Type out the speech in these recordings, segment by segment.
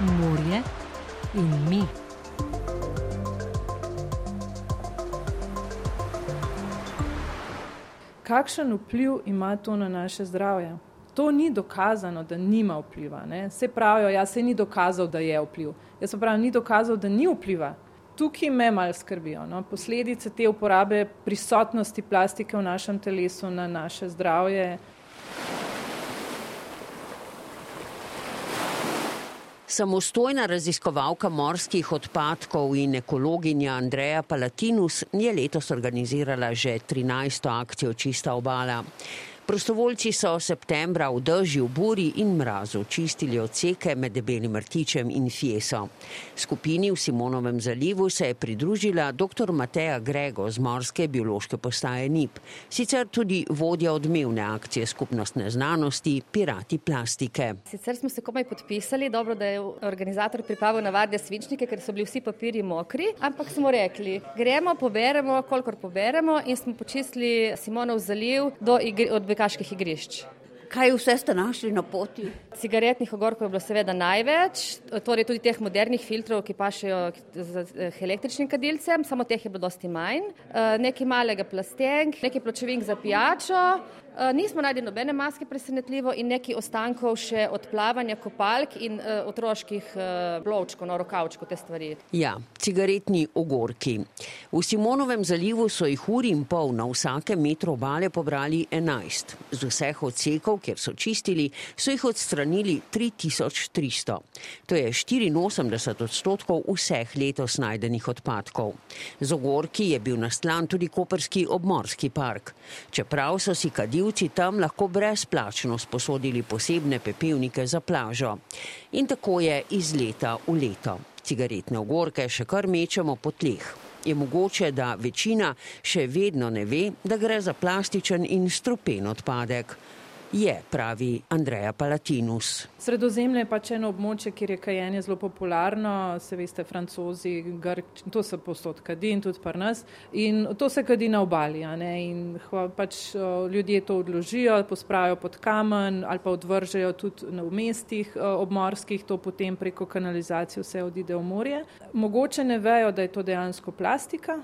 morje in mi. Kakšen vpliv ima to na naše zdravje? To ni dokazano, da nima vpliva. Ne? Vse pravijo, ja, se ni dokazal, da je vpliv. Jaz pa pravim, ni dokazal, da ni vpliva. Tukaj me malo skrbijo. No? Posledice te uporabe prisotnosti plastike v našem telesu na naše zdravje. Samostojna raziskovalka morskih odpadkov in ekologinja Andreja Palatinus je letos organizirala že 13. akcijo Čista obala. Prostovoljci so septembra v dežju, buri in mrazu čistili odseke med debelim rtičem in fieso. Skupini v Simonovem zalivu se je pridružila dr. Mateja Grego z morske biološke postaje NIP, sicer tudi vodja odmevne akcije skupnostne znanosti Pirati plastike. Sicer smo se komaj podpisali, dobro, da je organizator pripravil navadne svinčnike, ker so bili vsi papiri mokri, ampak smo rekli, gremo, poberemo, kolikor poberemo in smo počistili Simonov zaliv do igri, acho que kažkaip grįžti. Kaj vse ste našli na poti? Cigaretnih ogorkov je bilo seveda največ, torej tudi teh modernih filtrov, ki pašejo z električnim kadilcem, samo teh je bilo dosti manj, eh, nekaj malega plastenk, nekaj pločevink za pijačo, Eh, nismo najdli nobene maske, presenetljivo, in nekaj ostankov še od plavanja, kopalk in otroških blovčkov, no, rokavčkov, te stvari. Ja, cigaretni ogorki. V Simonovem zalivu so jih uri in pol na vsake metro obale pobrali 11. Z vseh odsekov, kjer so čistili, so jih odstranili 3300. To je 84 odstotkov vseh letos najdenih odpadkov. Z ogorki je bil nastlan tudi Koperski obmorski park. Čeprav so si kadil tujci tam lahko brezplačno sposodili posebne pepelnike za plažo. In tako je iz leta v leto. Cigaretne ogorke še kar mečemo po tleh. Je mogoče, da večina še vedno ne ve, da gre za plastičen in strupen odpadek je, pravi Andreja Palatinus. Sredozemlje je pač eno območje, kjer je kajenje zelo popularno, se veste, francozi, grč, to se posod kadi in tudi pri nas. In to se kadi na obali. In pač ljudje to odložijo, pospravijo pod kamen ali pa odvržejo tudi v mestih obmorskih, to potem preko kanalizacije vse odide v morje. Mogoče ne vejo, da je to dejansko plastika,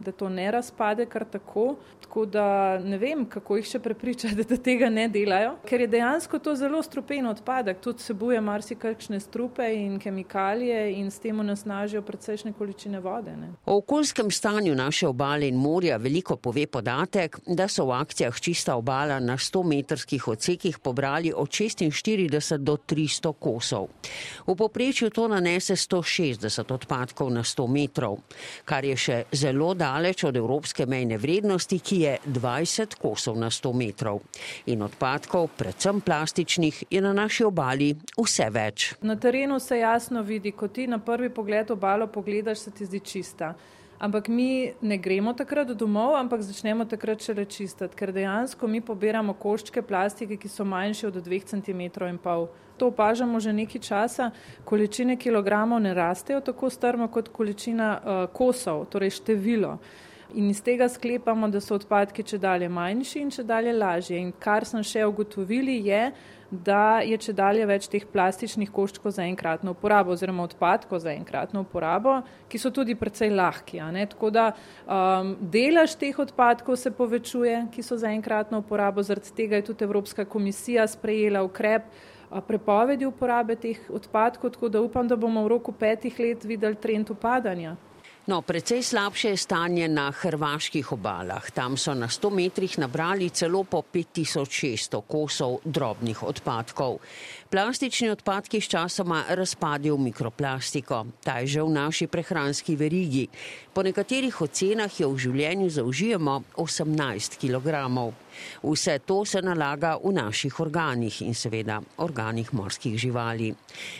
da to ne razpade kar tako. Tako da ne vem, kako jih še prepričati, da tega ne delajo delajo, ker je dejansko to zelo strupen odpadek, tudi vsebuje marsikakšne strupe in kemikalije in s tem onesnažijo precejšnje količine vode. Ne. O okoljskem stanju naše obale in morja veliko pove podatek, da so v akcijah čista obala na 100 metrskih odsekih pobrali od 46 do 300 kosov. V poprečju to nanese 160 odpadkov na 100 metrov, kar je še zelo daleč od evropske mejne vrednosti, ki je 20 kosov na 100 metrov. In odpadkov odpadkov, predvsem plastičnih, je na naši obali vse več. Na terenu se jasno vidi, ko ti na prvi pogled obalo pogledaš, se ti zdi čista. Ampak mi ne gremo takrat domov, ampak začnemo takrat šele čistiti, ker dejansko mi pobiramo koščke plastike, ki so manjše od 2 cm. To opažamo že nekaj časa, količine kilogramov ne rastejo tako strmo kot količina uh, kosov, torej število. In iz tega sklepamo, da so odpadki če dalje manjši in če dalje lažje. In kar sem še ugotovili, je, da je če dalje več teh plastičnih koščkov za enkratno uporabo, oziroma odpadkov za enkratno uporabo, ki so tudi precej lahki. Tako da um, delež teh odpadkov se povečuje, ki so za enkratno uporabo, zaradi tega je tudi Evropska komisija sprejela ukrep. Prepovedi uporabe teh odpadkov, tako da upam, da bomo v roku petih let videli trend upadanja. No, precej slabše je stanje na hrvaških obalah. Tam so na 100 metrih nabrali celo po 5600 kosov drobnih odpadkov. Plastični odpadki s časoma razpadijo v mikroplastiko. Ta je že v naši prehranski verigi. Po nekaterih ocenah jo v življenju zaužijemo 18 kg. Vse to se nalaga v naših organih in seveda organih morskih živali.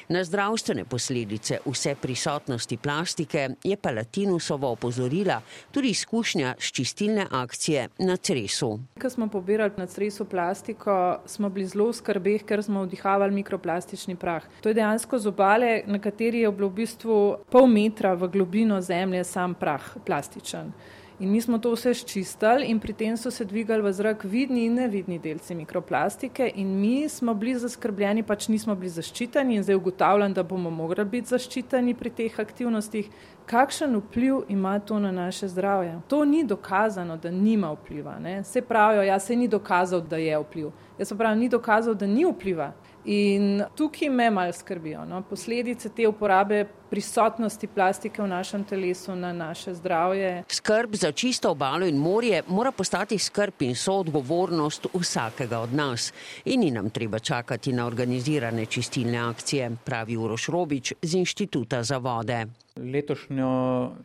Na zdravstvene posledice vse prisotnosti plastike je Palatinusovo opozorila tudi izkušnja s čistilne akcije na Cresu. Ko smo pobirali na Cresu plastiko, smo bili zelo skrbeh, ker smo vdihavali mikroplastični prah. To je dejansko z obale, na kateri je bilo v bistvu pol metra v globino zemlje sam prah plastičen. In mi smo to vse ščistili in pri tem so se dvigali v zrak vidni in nevidni delci mikroplastike in mi smo bili zaskrbljeni, pač nismo bili zaščiteni in zdaj ugotavljam, da bomo mogli biti zaščiteni pri teh aktivnostih. Kakšen vpliv ima to na naše zdravje? To ni dokazano, da nima vpliva. Ne? Se pravijo, ja, se ni dokazal, da je vpliv. Jaz pa pravim, ni dokazal, da ni vpliva. In tukaj me malo skrbijo no? posledice te uporabe prisotnosti plastike v našem telesu na naše zdravje. Skrb za čisto obalo in morje mora postati skrb in soodgovornost vsakega od nas. In ni nam treba čakati na organizirane čistilne akcije, pravi Uroš Robič z Inštituta za vode. Letošnjo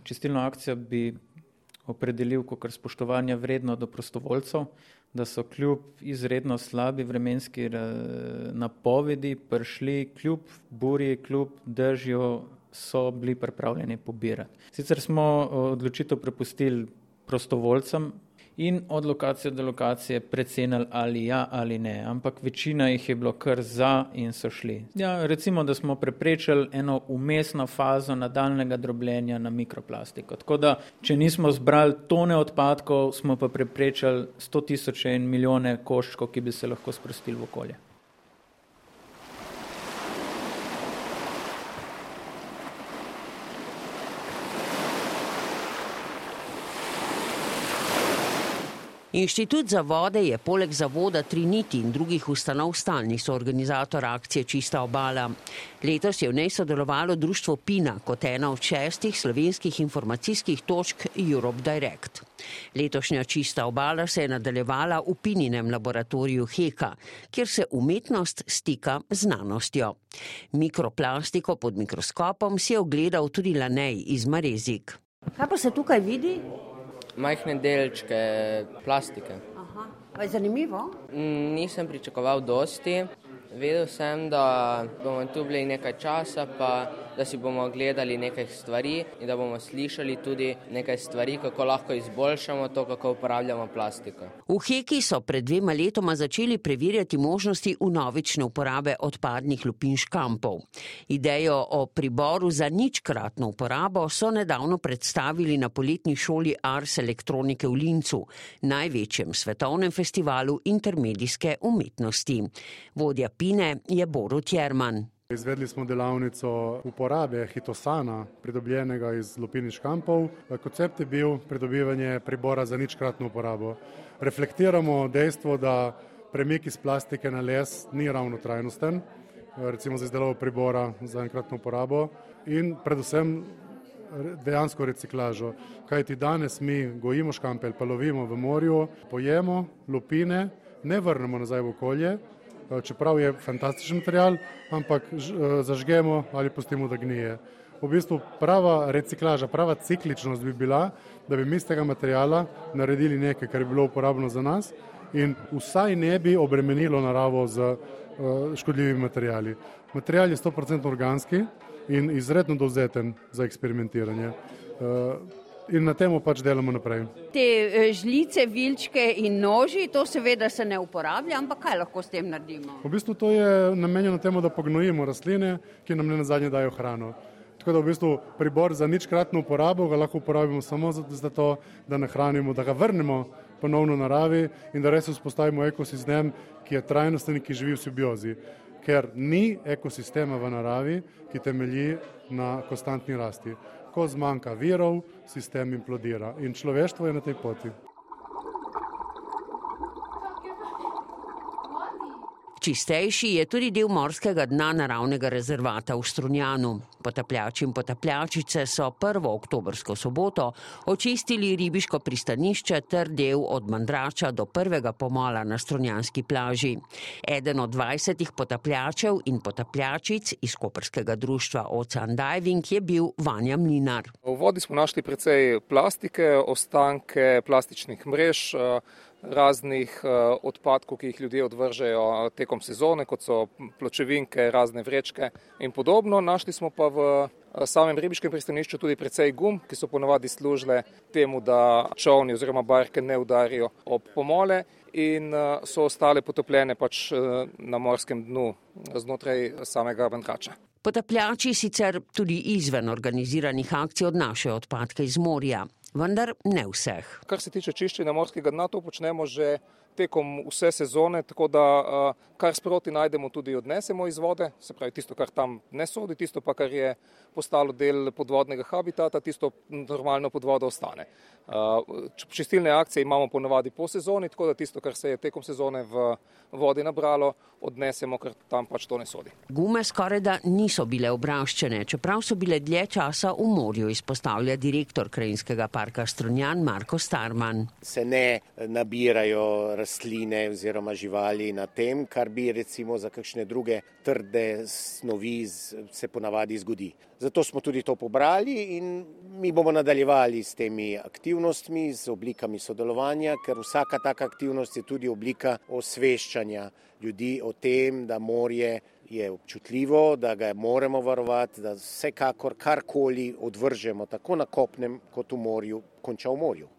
čistilno akcijo bi opredelil kot spoštovanje vredno do prostovoljcev da so kljub izredno slabi vremenski eh, napovedi prišli, kljub burji, kljub držju, so bili pripravljeni pobirati. Sicer smo eh, odločitev prepustili prostovoljcem, in od lokacije do lokacije precenili ali ja ali ne, ampak večina jih je bilo kar za in so šli. Ja, recimo, da smo preprečili eno umestno fazo nadaljnega drobljenja na mikroplastiko. Tako da, če nismo zbrali tone odpadkov, smo pa preprečili sto tisoče in milijone koščkov, ki bi se lahko sprostili v okolje. Inštitut za vode je poleg zavoda Triniti in drugih ustanov stalni soorganizator akcije Čista obala. Letos je v njej sodelovalo društvo Pina kot ena od šestih slovenskih informacijskih točk Europe Direct. Letošnja Čista obala se je nadaljevala v Pininem laboratoriju Heka, kjer se umetnost stika z znanostjo. Mikroplastiko pod mikroskopom si je ogledal tudi Lanej iz Marezik. Kaj pa se tukaj vidi? Majhne delčke plastike. Aha. Je zanimivo? Mm, nisem pričakoval dosti. Vedel sem, da bomo tu bili nekaj časa, pa da si bomo gledali nekaj stvari in da bomo slišali tudi nekaj stvari, kako lahko izboljšamo to, kako uporabljamo plastiko. V Heki so pred dvema letoma začeli preverjati možnosti unovične uporabe odpadnih lupin škampov. Idejo o priboru za ničkratno uporabo so nedavno predstavili na poletni šoli Ars elektronike v Lincu, največjem svetovnem festivalu intermedijske umetnosti. Vodja Pine je Borut Jerman. Izvedli smo delavnico uporabe hitosana, pridobljenega iz lupiniš kampov. Koncept je bil pridobivanje pribora za ničkratno uporabo. Reflektiramo dejstvo, da premik iz plastike na les ni ravno trajnosten, recimo za izdelavo pribora za enkratno uporabo in predvsem dejansko reciklažo. Kaj ti danes mi gojimo škampe pa lovimo v morju, pojemo lupine, ne vrnemo nazaj v okolje, čeprav je fantastičen material, ampak eh, zažgemo ali pustimo, da gnije. V bistvu prava reciklaža, prava cikličnost bi bila, da bi mi iz tega materijala naredili nekaj, kar je bilo uporabno za nas in vsaj ne bi obremenilo naravo z uh, škodljivimi materijali. Material je 100% organski in izredno dovzeten za eksperimentiranje. In na tem pač delamo naprej. Te eh, žlice, vilčke in noži, to seveda se ne uporablja, ampak kaj lahko s tem naredimo? V bistvu to je namenjeno temu, da pognojimo rastline, ki nam ne na zadnje dajo hrano. Tako da v bistvu pribor za ničkratno uporabo ga lahko uporabimo samo za to, da nahranimo, da ga vrnemo ponovno naravi in da res vzpostavimo ekosistem, ki je trajnosten in ki živi v simbiozi. Ker ni ekosistema v naravi, ki temelji na konstantni rasti ko zmanjka virov, sistem implodira in človeštvo je na tej poti. Čistejši je tudi del morskega dna naravnega rezervata v Strunjanu. Potapljači in potapljačice so prvo oktobrsko soboto očistili ribiško pristanišče ter del od Mandrača do prvega pomola na Strunjanski plaži. Eden od 20 potapljačev in potapljačic iz Koperskega društva Ocean Diving je bil Vanja Mlinar. V vodi smo našli precej plastike, ostanke plastičnih mrež raznih eh, odpadkov, ki jih ljudje odvržejo tekom sezone, kot so pločevinke, razne vrečke in podobno. Našli smo pa v eh, samem ribiškem pristanišču tudi precej gum, ki so ponovadi služile temu, da čovni oziroma barke ne udarijo ob pomole in eh, so ostale potopljene pač na morskem dnu znotraj samega bandrača. Potapljači sicer tudi izven organiziranih akcij odnašajo odpadke iz morja. Vendar ne vseh. Kar se tiče čiščenja morskega dna, to počnemo že tekom vse sezone, tako da kar sproti najdemo, tudi odnesemo iz vode, se pravi tisto, kar tam ne sodi, tisto pa, kar je postalo del podvodnega habitata, tisto normalno pod vodo ostane. Čistilne akcije imamo ponavadi po sezoni, tako da tisto, kar se je tekom sezone v vodi nabralo, odnesemo, ker tam pač to ne sodi. Gume skoraj da niso bile obraščene, čeprav so bile dlje časa v morju, izpostavlja direktor Krajinskega parka Strunjan Marko Starman. Se ne nabirajo rastline oziroma živali na tem, kar bi recimo za kakšne druge trde snovi se ponavadi zgodi. Zato smo tudi to pobrali in mi bomo nadaljevali s temi aktivnostmi, z oblikami sodelovanja, ker vsaka taka aktivnost je tudi oblika osveščanja ljudi o tem, da morje je občutljivo, da ga moramo varovati, da vsekakor karkoli odvržemo, tako na kopnem kot v morju, konča v morju.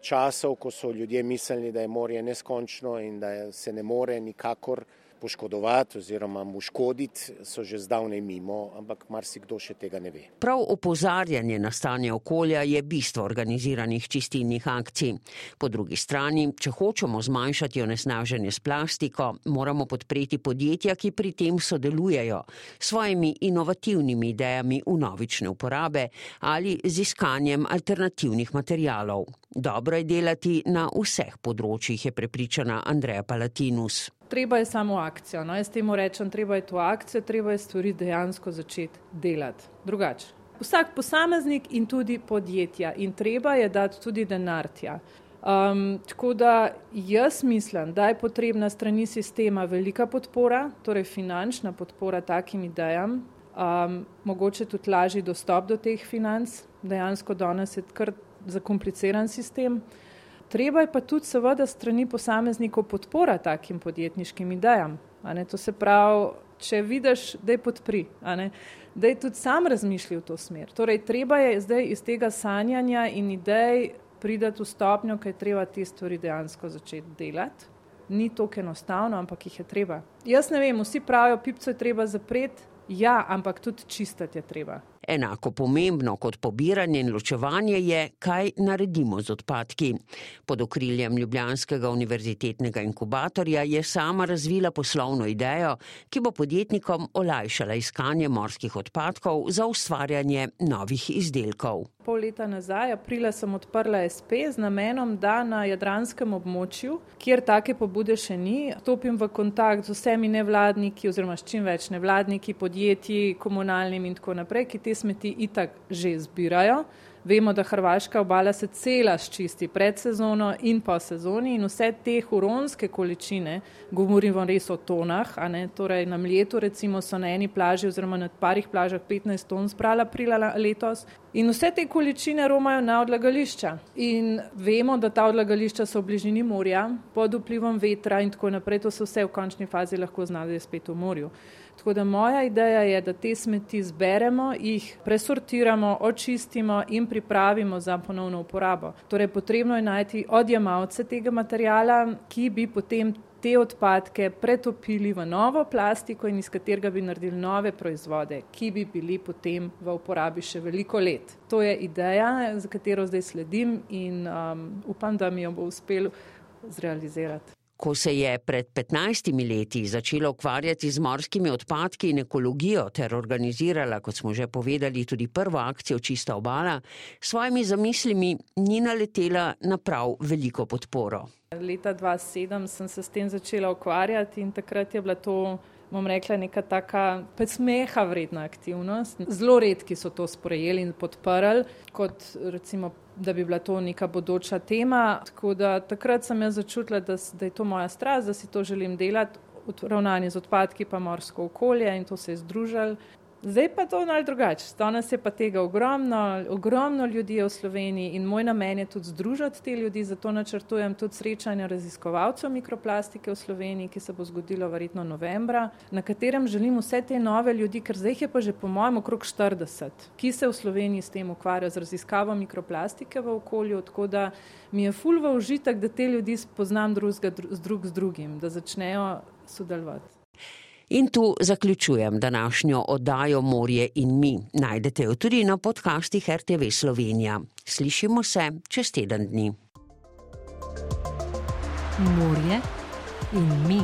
Časov, ko so ljudje mislili, da je morje neskončno in da se ne more nikakor poškodovati oziroma mu škoditi, so že zdavnaj mimo, ampak marsikdo še tega ne ve. Prav opozarjanje na stanje okolja je bistvo organiziranih čistilnih akcij. Po drugi strani, če hočemo zmanjšati onesnaženje s plastiko, moramo podpreti podjetja, ki pri tem sodelujejo s svojimi inovativnimi idejami v novične uporabe ali z iskanjem alternativnih materijalov. Dobro je delati na vseh področjih, je prepričana Andreja Palatinus treba je samo akcijo. No, jaz temu rečem, treba je to akcijo, treba je stvari dejansko začeti delati drugače. Vsak posameznik in tudi podjetja in treba je dati tudi denar tja. Um, tako da jaz mislim, da je potrebna strani sistema velika podpora, torej finančna podpora takim idejam, um, mogoče tudi lažji dostop do teh financ, dejansko danes je kar zakompliciran sistem. Treba je pa tudi seveda strani posameznikov podpora takim podjetniškim idejam. To se pravi, če vidiš, da je podpri, da je tudi sam razmišljal v to smer. Torej, treba je zdaj iz tega sanjanja in idej pridati v stopnjo, kaj treba te stvari dejansko začeti delati. Ni to enostavno, ampak jih je treba. Jaz ne vem, vsi pravijo, pipco je treba zapreti, ja, ampak tudi čistiti je treba. Enako pomembno kot pobiranje in ločevanje je, kaj naredimo z odpadki. Pod okriljem Ljubljanskega univerzitetnega inkubatorja je sama razvila poslovno idejo, ki bo podjetnikom olajšala iskanje morskih odpadkov za ustvarjanje novih izdelkov. Pol leta nazaj, aprila, sem odprla SP z namenom, da na jadranskem območju, kjer take pobude še ni, stopim v kontakt z vsemi nevladniki oziroma s čim več nevladniki, podjetji, komunalnimi in tako naprej, ki te smeti itak že zbirajo. Vemo, da Hrvaška obala se cela ščisti pred sezono in po sezoni in vse te huronske količine, govorim vam res o tonah, a ne, torej na mletu recimo so na eni plaži oziroma na parih plažah 15 ton sprala aprila letos in vse te količine romajo na odlagališča in vemo, da ta odlagališča so v bližini morja pod vplivom vetra in tako naprej, to se vse v končni fazi lahko znajde spet v morju. Tako da moja ideja je, da te smeti zberemo, jih presortiramo, očistimo in pripravimo za ponovno uporabo. Torej, potrebno je najti odjemalce tega materijala, ki bi potem te odpadke pretopili v novo plastiko in iz katerega bi naredili nove proizvode, ki bi bili potem v uporabi še veliko let. To je ideja, za katero zdaj sledim in um, upam, da mi jo bo uspelo zrealizirati. Ko se je pred 15 leti začela ukvarjati z morskimi odpadki in ekologijo ter organizirala, kot smo že povedali, tudi prvo akcijo Čista obala, s svojimi zamislimi ni naletela na prav veliko podporo. Leta 2007 sem se s tem začela ukvarjati in takrat je bila to, bom rekla, neka taka smeha vredna aktivnost. Zelo redki so to sprejeli in podprli, kot recimo da bi bila to neka bodoča tema. Tako da takrat sem jaz začutila, da, da je to moja strast, da si to želim delati, ravnanje z odpadki, pa morsko okolje in to se je združilo. Zdaj pa to malo drugače. Danes je pa tega ogromno, ogromno ljudi v Sloveniji in moj namen je tudi združiti te ljudi, zato načrtujem tudi srečanje raziskovalcev mikroplastike v Sloveniji, ki se bo zgodilo verjetno novembra, na katerem želim vse te nove ljudi, ker zdaj je pa že po mojem okrog 40, ki se v Sloveniji s tem ukvarjajo z raziskavo mikroplastike v okolju, tako da mi je ful v užitek, da te ljudi spoznam drug z drugim, da začnejo sodelovati. In tu zaključujem današnjo oddajo Morje in mi. Najdete jo tudi na podcastih RTV Slovenija. Slišimo se čez teden dni. Morje in mi.